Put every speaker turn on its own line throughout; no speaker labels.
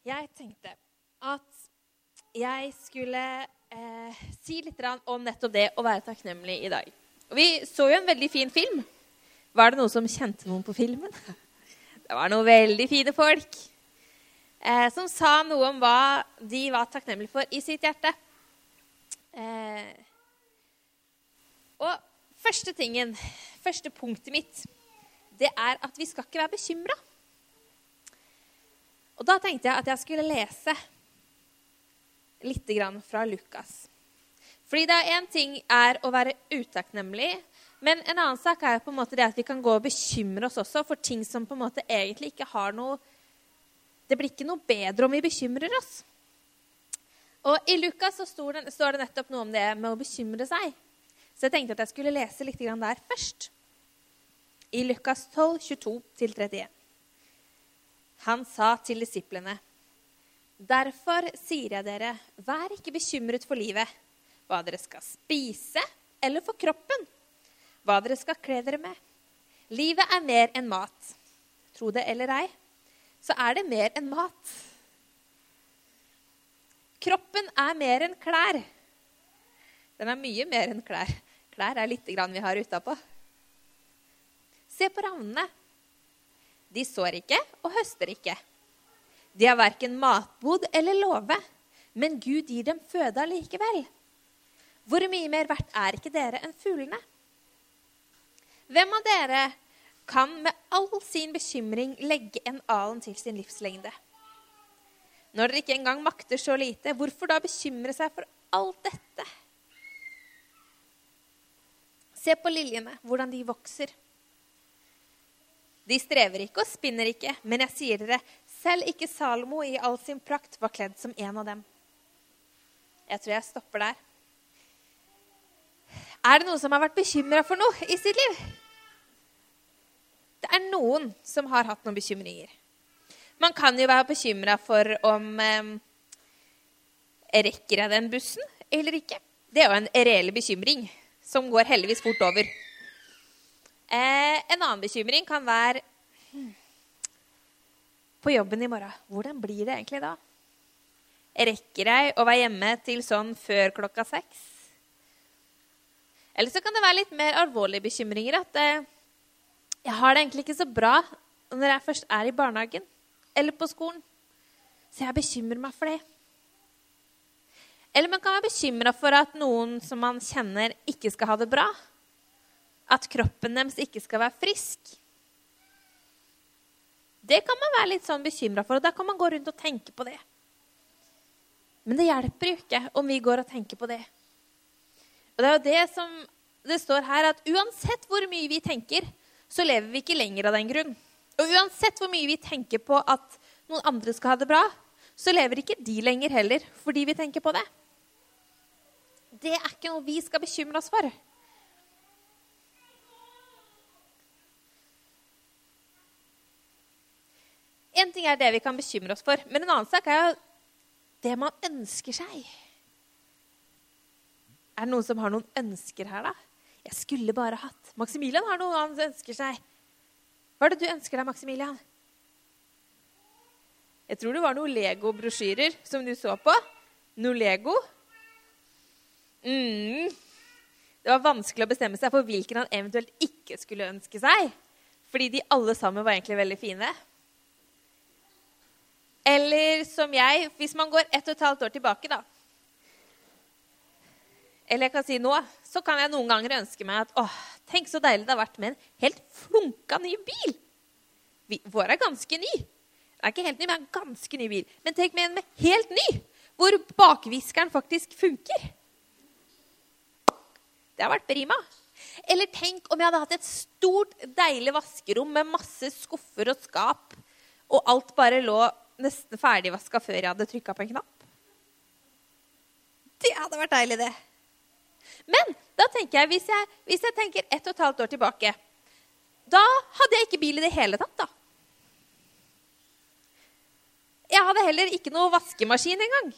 Jeg tenkte at jeg skulle eh, si litt om nettopp det å være takknemlig i dag. Og vi så jo en veldig fin film. Var det noen som kjente noen på filmen? Det var noen veldig fine folk eh, som sa noe om hva de var takknemlige for i sitt hjerte. Eh, og første tingen, første punktet mitt, det er at vi skal ikke være bekymra. Og da tenkte jeg at jeg skulle lese litt fra Lukas. Fordi det er én ting er å være utakknemlig, men en annen sak er på en måte det at vi kan gå og bekymre oss også for ting som på en måte egentlig ikke har noe Det blir ikke noe bedre om vi bekymrer oss. Og I Lukas så står det, står det nettopp noe om det med å bekymre seg. Så jeg tenkte at jeg skulle lese litt der først. I Lukas 12, 22-31. Han sa til disiplene.: Derfor sier jeg dere, vær ikke bekymret for livet, hva dere skal spise, eller for kroppen, hva dere skal kle dere med. Livet er mer enn mat. Tro det eller ei, så er det mer enn mat. Kroppen er mer enn klær. Den er mye mer enn klær. Klær er lite grann vi har utapå. Se på ravnene. De sår ikke og høster ikke. De har verken matbod eller låve, men Gud gir dem føde allikevel. Hvor mye mer verdt er ikke dere enn fuglene? Hvem av dere kan med all sin bekymring legge en alen til sin livslengde? Når dere ikke engang makter så lite, hvorfor da bekymre seg for alt dette? Se på liljene, hvordan de vokser. De strever ikke og spinner ikke, men jeg sier dere, selv ikke Salomo i all sin prakt var kledd som en av dem. Jeg tror jeg stopper der. Er det noen som har vært bekymra for noe i sitt liv? Det er noen som har hatt noen bekymringer. Man kan jo være bekymra for om eh, Rekker jeg den bussen eller ikke? Det er jo en reell bekymring som går heldigvis fort over. Eh, en annen bekymring kan være hmm, På jobben i morgen, hvordan blir det egentlig da? Rekker jeg å være hjemme til sånn før klokka seks? Eller så kan det være litt mer alvorlige bekymringer. At eh, jeg har det egentlig ikke så bra når jeg først er i barnehagen eller på skolen. Så jeg bekymrer meg for det. Eller man kan være bekymra for at noen som man kjenner, ikke skal ha det bra at kroppen deres ikke skal være frisk. Det kan man være litt sånn bekymra for, og da kan man gå rundt og tenke på det. Men det hjelper jo ikke om vi går og tenker på det. Og det er jo det som det står her, at uansett hvor mye vi tenker, så lever vi ikke lenger av den grunn. Og uansett hvor mye vi tenker på at noen andre skal ha det bra, så lever ikke de lenger heller fordi vi tenker på det. Det er ikke noe vi skal bekymre oss for. En ting er det vi kan bekymre oss for, men en annen sak er jo det man ønsker seg. Er det noen som har noen ønsker her, da? Jeg skulle bare hatt Maximilian har noe han ønsker seg. Hva er det du ønsker deg, Maximilian? Jeg tror det var noen Lego-brosjyrer som du så på. Noe Lego. Mm. Det var vanskelig å bestemme seg for hvilken han eventuelt ikke skulle ønske seg. Fordi de alle sammen var egentlig veldig fine. Eller som jeg, hvis man går ett og et halvt år tilbake, da. Eller jeg kan si nå, så kan jeg noen ganger ønske meg at åh, tenk så deilig det har vært med en helt flunka ny bil. Vi, vår er ganske ny. Den er ikke helt ny, men en ganske ny bil. Men tenk med en med helt ny, hvor bakviskeren faktisk funker. Det har vært prima. Eller tenk om jeg hadde hatt et stort, deilig vaskerom med masse skuffer og skap, og alt bare lå nesten ferdigvaska før jeg hadde trykka på en knapp. Det hadde vært deilig, det. Men da tenker jeg, hvis jeg, hvis jeg tenker ett og et halvt år tilbake Da hadde jeg ikke bil i det hele tatt, da. Jeg hadde heller ikke noe vaskemaskin engang.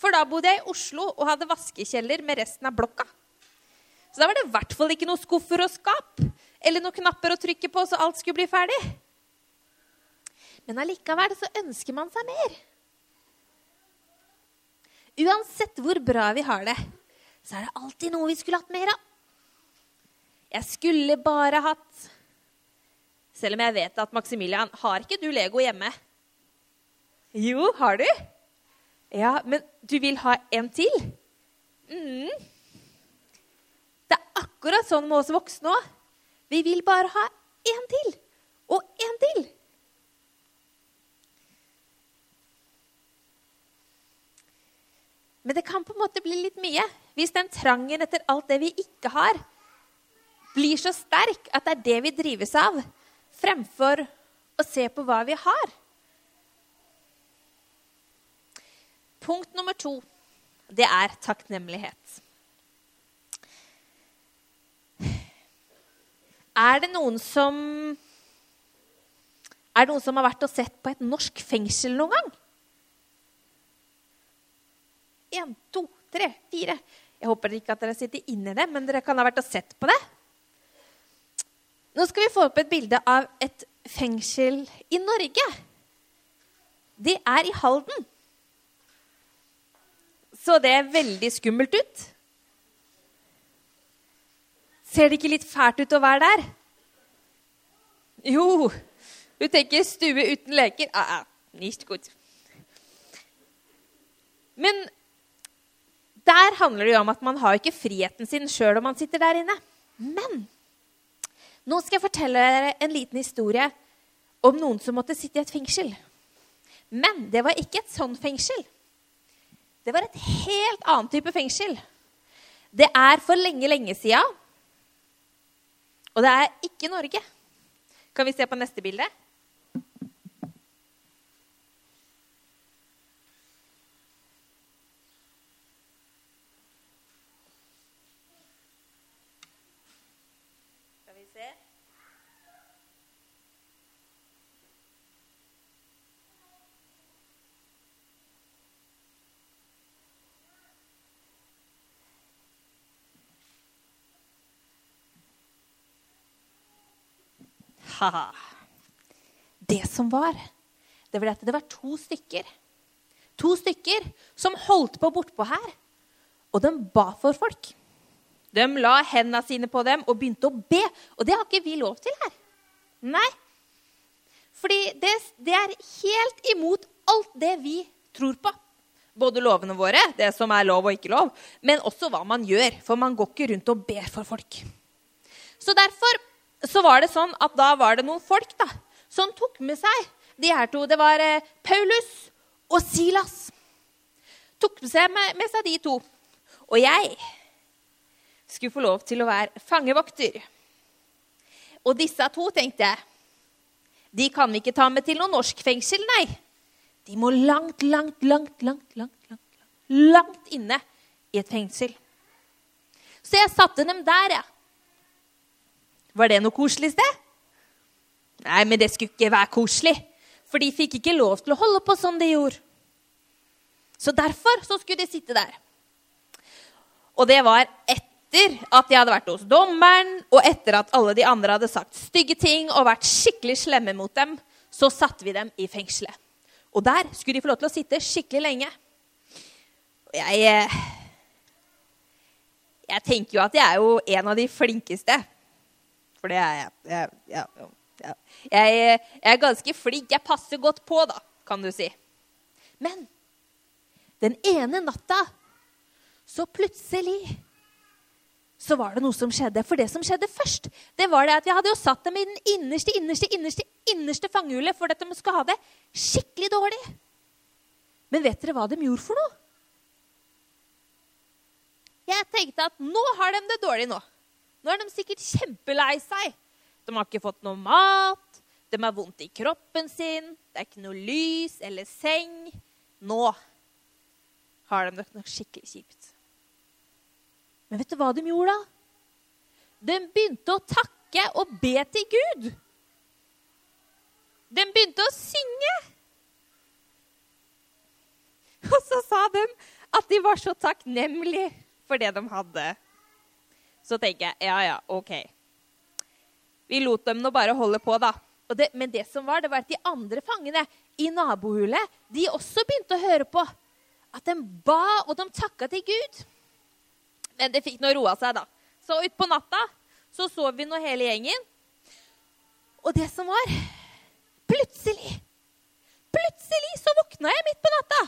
For da bodde jeg i Oslo og hadde vaskekjeller med resten av blokka. Så da var det i hvert fall ikke noe skuffer og skap eller noen knapper å trykke på så alt skulle bli ferdig. Men allikevel så ønsker man seg mer. Uansett hvor bra vi har det, så er det alltid noe vi skulle hatt mer av. Jeg skulle bare hatt Selv om jeg vet at Maximilian, har ikke du Lego hjemme? Jo, har du? Ja, men du vil ha en til? Mm. Det er akkurat sånn med oss voksne òg. Vi vil bare ha én til. Og én til. Men det kan på en måte bli litt mye hvis den trangen etter alt det vi ikke har, blir så sterk at det er det vi drives av, fremfor å se på hva vi har. Punkt nummer to det er takknemlighet. Er det noen som Er det noen som har vært og sett på et norsk fengsel noen gang? Én, to, tre, fire. Jeg håper ikke at dere sitter inne i det, men dere kan ha vært og sett på det. Nå skal vi få opp et bilde av et fengsel i Norge. Det er i Halden. Så det er veldig skummelt ut. Ser det ikke litt fælt ut å være der? Jo, du tenker stue uten leker. Ah, ah, nicht gut. Men der handler det jo om at man har ikke friheten sin sjøl om man sitter der inne. Men nå skal jeg fortelle dere en liten historie om noen som måtte sitte i et fengsel. Men det var ikke et sånn fengsel. Det var et helt annet type fengsel. Det er for lenge, lenge sia og det er ikke Norge. Kan vi se på neste bilde? Ha-ha. Det som var, det var at det var to stykker. To stykker som holdt på bortpå her. Og de ba for folk. De la hendene sine på dem og begynte å be. Og det har ikke vi lov til her. Nei. Fordi det, det er helt imot alt det vi tror på. Både lovene våre, det som er lov og ikke lov, men også hva man gjør. For man går ikke rundt og ber for folk. Så derfor så var det sånn at da var det noen folk da, som tok med seg de her to. Det var eh, Paulus og Silas. Tok med seg, med, med seg de to. Og jeg skulle få lov til å være fangevokter. Og disse to, tenkte jeg, de kan vi ikke ta med til noe norsk fengsel, nei. De må langt, langt, langt, langt, langt, langt, langt inne i et fengsel. Så jeg satte dem der, jeg. Var det noe koselig sted? Nei, men det skulle ikke være koselig. For de fikk ikke lov til å holde på som de gjorde. Så derfor så skulle de sitte der. Og det var etter at de hadde vært hos dommeren, og etter at alle de andre hadde sagt stygge ting og vært skikkelig slemme mot dem, så satte vi dem i fengselet. Og der skulle de få lov til å sitte skikkelig lenge. Og jeg eh, Jeg tenker jo at jeg er jo en av de flinkeste for det er jeg. Jeg, jeg, jeg. jeg, er ganske flink. Jeg passer godt på, da, kan du si. Men den ene natta så plutselig så var det noe som skjedde. For det som skjedde først, det var det at jeg hadde jo satt dem i den innerste, innerste, innerste, innerste fangehullet for at de skulle ha det skikkelig dårlig. Men vet dere hva de gjorde for noe? Jeg tenkte at nå har de det dårlig nå. Nå er de sikkert kjempelei seg. De har ikke fått noe mat, de har vondt i kroppen sin, det er ikke noe lys eller seng. Nå har de det nok skikkelig kjipt. Men vet du hva de gjorde da? De begynte å takke og be til Gud. De begynte å synge. Og så sa de at de var så takknemlige for det de hadde. Så tenker jeg ja, ja, OK. Vi lot dem nå bare holde på, da. Det, men det som var, det var at de andre fangene i nabohulet de også begynte å høre på at de ba, og de takka til Gud. Men det fikk nå roa seg, da. Så utpå natta så sov vi nå hele gjengen. Og det som var Plutselig Plutselig så våkna jeg midt på natta.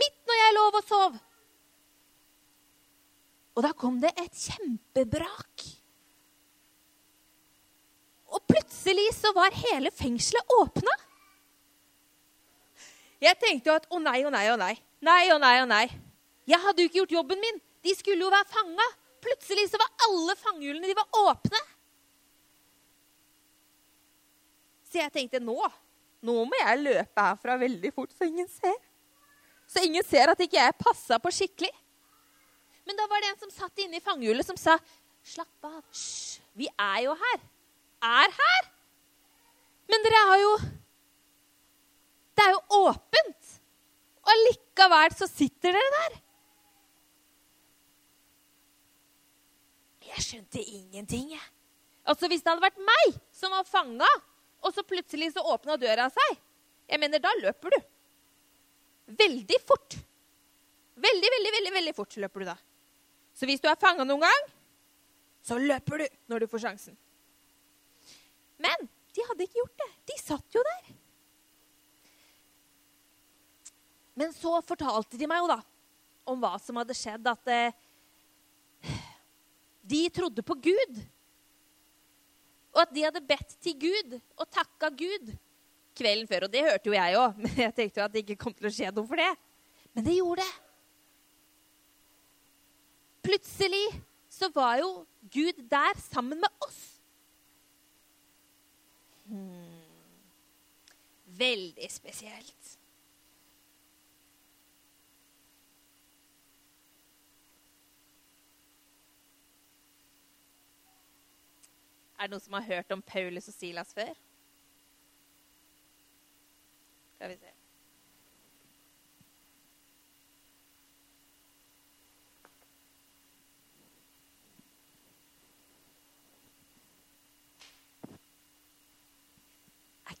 Midt når jeg lå og sov. Og da kom det et kjempebrak. Og plutselig så var hele fengselet åpna. Jeg tenkte jo at å nei, å nei, å nei. Nei, å nei, å nei. Jeg hadde jo ikke gjort jobben min. De skulle jo være fanga. Plutselig så var alle fangehjulene de var åpne. Så jeg tenkte nå nå må jeg løpe herfra veldig fort, så ingen ser. Så ingen ser at ikke jeg passa på skikkelig. Men da var det en som satt inne i fangehjulet, som sa, 'Slapp av. Hysj. Vi er jo her. Er her.' Men dere har jo Det er jo åpent. Og allikevel så sitter dere der. Jeg skjønte ingenting, jeg. Altså, Hvis det hadde vært meg som var fanga, og så plutselig så åpna døra seg Jeg mener, da løper du. Veldig fort. Veldig, veldig, veldig, veldig fort løper du da. Så hvis du er fanga noen gang, så løper du når du får sjansen. Men de hadde ikke gjort det. De satt jo der. Men så fortalte de meg jo da om hva som hadde skjedd. At eh, de trodde på Gud. Og at de hadde bedt til Gud og takka Gud kvelden før. Og det hørte jo jeg òg, men jeg tenkte jo at det ikke kom til å skje noe for det. Men det gjorde det. Plutselig så var jo Gud der sammen med oss. Hmm. Veldig spesielt. Er det noen som har hørt om Paulus og Silas før? Skal vi se.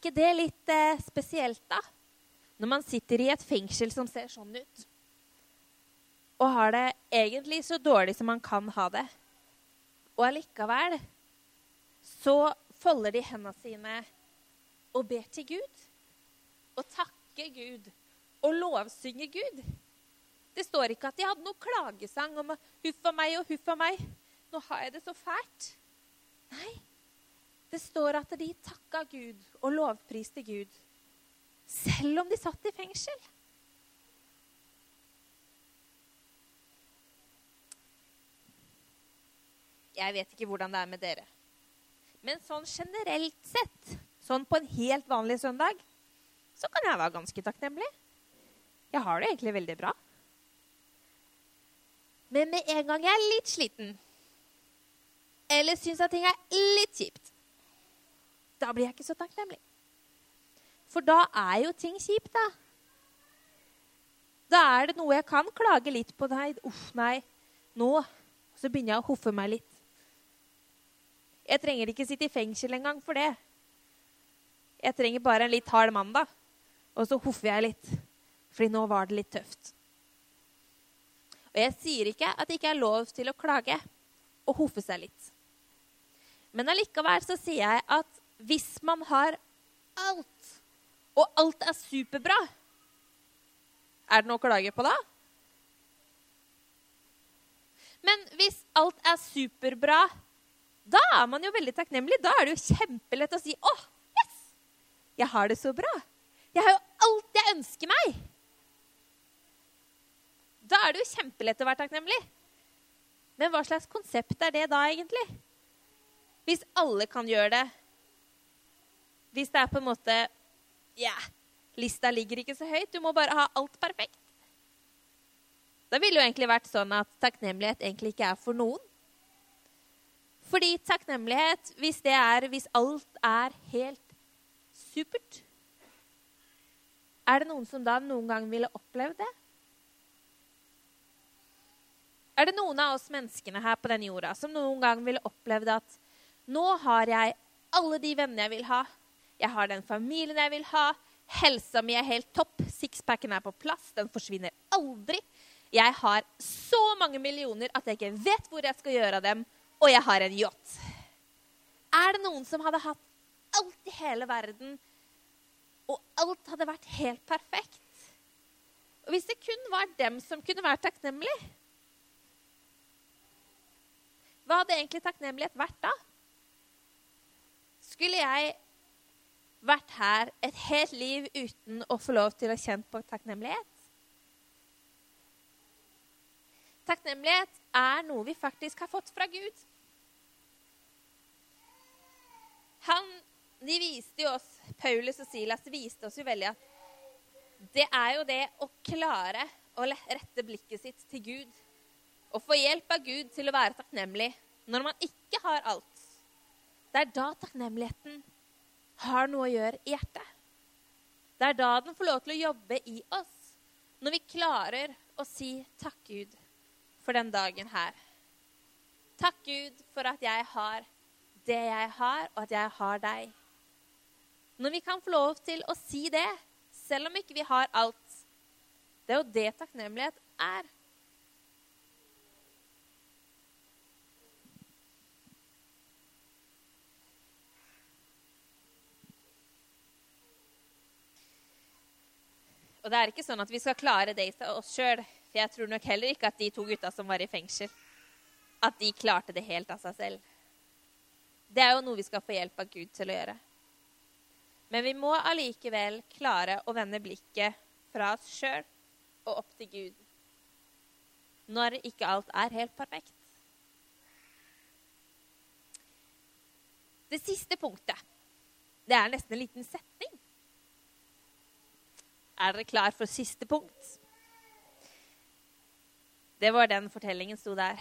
Ikke det litt eh, spesielt, da? Når man sitter i et fengsel som ser sånn ut, og har det egentlig så dårlig som man kan ha det, og allikevel så folder de hendene sine og ber til Gud. Og takker Gud og lovsynger Gud. Det står ikke at de hadde noen klagesang om 'huff a meg' og 'huff a meg'. Nå har jeg det så fælt. Nei. Det står at de takka Gud og lovpriste Gud, selv om de satt i fengsel. Jeg vet ikke hvordan det er med dere. Men sånn generelt sett, sånn på en helt vanlig søndag, så kan jeg være ganske takknemlig. Jeg har det egentlig veldig bra. Men med en gang jeg er litt sliten, eller syns at ting er litt kjipt, da blir jeg ikke så takknemlig. For da er jo ting kjipt, da. Da er det noe jeg kan klage litt på. Nei, uff, nei. Nå så begynner jeg å hoffe meg litt. Jeg trenger ikke sitte i fengsel engang for det. Jeg trenger bare en litt hard mandag. Og så hoffer jeg litt, fordi nå var det litt tøft. Og jeg sier ikke at det ikke er lov til å klage og hoffe seg litt. Men allikevel så sier jeg at hvis man har alt, og alt er superbra, er det noe å klage på da? Men hvis alt er superbra, da er man jo veldig takknemlig. Da er det jo kjempelett å si 'Å, yes! Jeg har det så bra. Jeg har jo alt jeg ønsker meg.' Da er det jo kjempelett å være takknemlig. Men hva slags konsept er det da, egentlig? Hvis alle kan gjøre det. Hvis det er på en måte Ja, lista ligger ikke så høyt. Du må bare ha alt perfekt. Da ville jo egentlig vært sånn at takknemlighet egentlig ikke er for noen. Fordi takknemlighet, hvis det er hvis alt er helt supert Er det noen som da noen gang ville opplevd det? Er det noen av oss menneskene her på denne jorda som noen gang ville opplevd at nå har jeg alle de vennene jeg vil ha, jeg har den familien jeg vil ha, Helsa mi er helt topp. Sixpacken er på plass. Den forsvinner aldri. Jeg har så mange millioner at jeg ikke vet hvor jeg skal gjøre av dem. Og jeg har en yacht. Er det noen som hadde hatt alt i hele verden, og alt hadde vært helt perfekt? Og hvis det kun var dem som kunne være takknemlige, hva hadde egentlig takknemlighet vært da? Skulle jeg vært her et helt liv uten å få lov til å kjenne på takknemlighet? Takknemlighet er noe vi faktisk har fått fra Gud. Han, de viste jo oss, Paulus og Silas viste oss jo veldig at det er jo det å klare å rette blikket sitt til Gud og få hjelp av Gud til å være takknemlig når man ikke har alt. Det er da takknemligheten har noe å gjøre i hjertet. Det er da den får lov til å jobbe i oss. Når vi klarer å si 'takk, Gud, for den dagen her'. Takk, Gud, for at jeg har det jeg har, og at jeg har deg. Når vi kan få lov til å si det, selv om ikke vi har alt Det er jo det takknemlighet er. Og det er ikke sånn at vi skal klare det i oss sjøl. For jeg tror nok heller ikke at de to gutta som var i fengsel, at de klarte det helt av seg selv. Det er jo noe vi skal få hjelp av Gud til å gjøre. Men vi må allikevel klare å vende blikket fra oss sjøl og opp til Gud når ikke alt er helt perfekt. Det siste punktet, det er nesten en liten setning. Er dere klar for siste punkt? Det var den fortellingen sto der.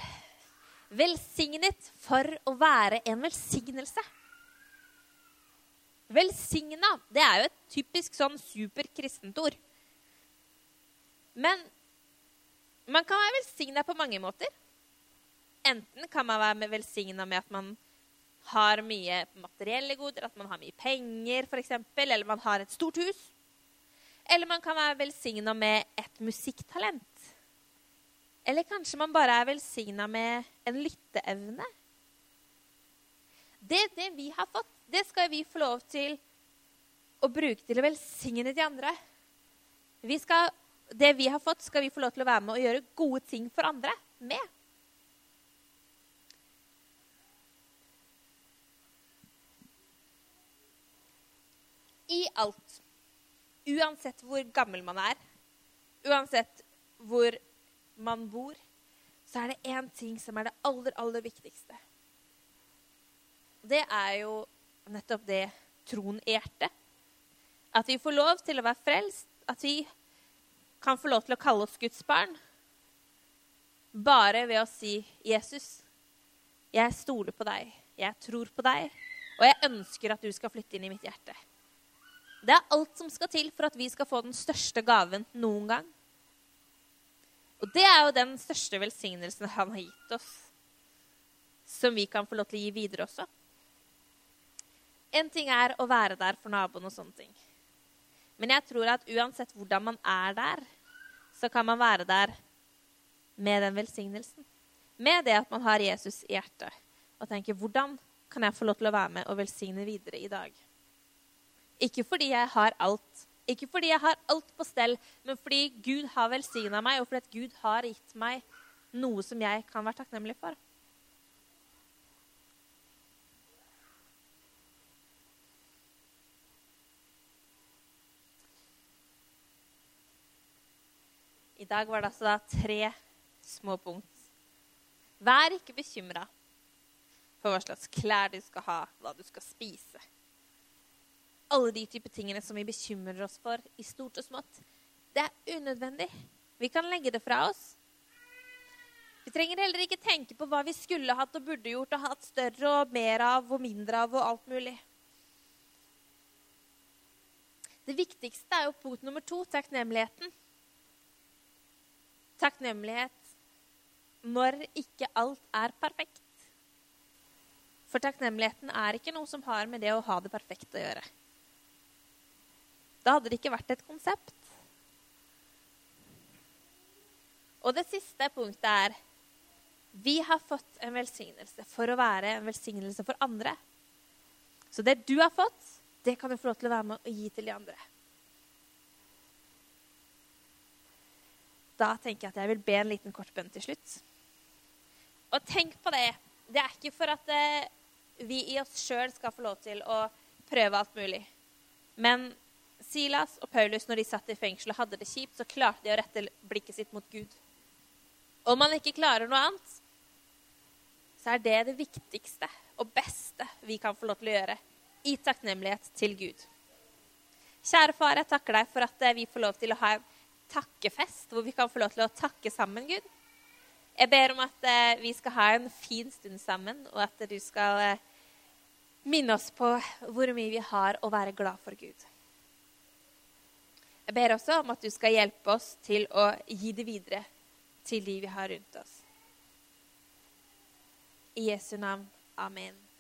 Velsignet for å være en velsignelse. Velsigna, det er jo et typisk sånn superkristent ord. Men man kan være velsigna på mange måter. Enten kan man være velsigna med at man har mye materielle goder, at man har mye penger f.eks., eller man har et stort hus. Eller man kan være velsigna med et musikktalent. Eller kanskje man bare er velsigna med en lytteevne. Det, det vi har fått, det skal vi få lov til å bruke til å velsigne de andre. Vi skal, det vi har fått, skal vi få lov til å være med og gjøre gode ting for andre med. I alt Uansett hvor gammel man er, uansett hvor man bor, så er det én ting som er det aller, aller viktigste. Det er jo nettopp det troen i hjertet. At vi får lov til å være frelst. At vi kan få lov til å kalle oss Guds barn. Bare ved å si, 'Jesus, jeg stoler på deg. Jeg tror på deg. Og jeg ønsker at du skal flytte inn i mitt hjerte.' Det er alt som skal til for at vi skal få den største gaven noen gang. Og det er jo den største velsignelsen han har gitt oss, som vi kan få lov til å gi videre også. En ting er å være der for naboen og sånne ting. Men jeg tror at uansett hvordan man er der, så kan man være der med den velsignelsen. Med det at man har Jesus i hjertet. Og tenker hvordan kan jeg få lov til å være med og velsigne videre i dag? Ikke fordi jeg har alt. Ikke fordi jeg har alt på stell, men fordi Gud har velsigna meg, og fordi Gud har gitt meg noe som jeg kan være takknemlig for. I dag var det altså da tre små punkt. Vær ikke bekymra for hva slags klær du skal ha, hva du skal spise alle de type tingene som vi bekymrer oss for i stort og smått. Det er unødvendig. Vi kan legge det fra oss. Vi trenger heller ikke tenke på hva vi skulle hatt og burde gjort og hatt større og mer av og mindre av og alt mulig. Det viktigste er jo punkt nummer to takknemligheten. Takknemlighet når ikke alt er perfekt. For takknemligheten er ikke noe som har med det å ha det perfekt å gjøre. Da hadde det ikke vært et konsept. Og det siste punktet er vi har fått en velsignelse for å være en velsignelse for andre. Så det du har fått, det kan du få lov til å være med og gi til de andre. Da tenker jeg at jeg vil be en liten kort bønn til slutt. Og tenk på det. Det er ikke for at eh, vi i oss sjøl skal få lov til å prøve alt mulig. Men Silas og Paulus, når de satt i fengsel og hadde det kjipt, så klarte de å rette blikket sitt mot Gud. Om man ikke klarer noe annet, så er det det viktigste og beste vi kan få lov til å gjøre i takknemlighet til Gud. Kjære far, jeg takker deg for at eh, vi får lov til å ha en takkefest hvor vi kan få lov til å takke sammen, Gud. Jeg ber om at eh, vi skal ha en fin stund sammen, og at du skal eh, minne oss på hvor mye vi har å være glad for Gud. Jeg ber også om at du skal hjelpe oss til å gi det videre til de vi har rundt oss. I Jesu navn. Amen.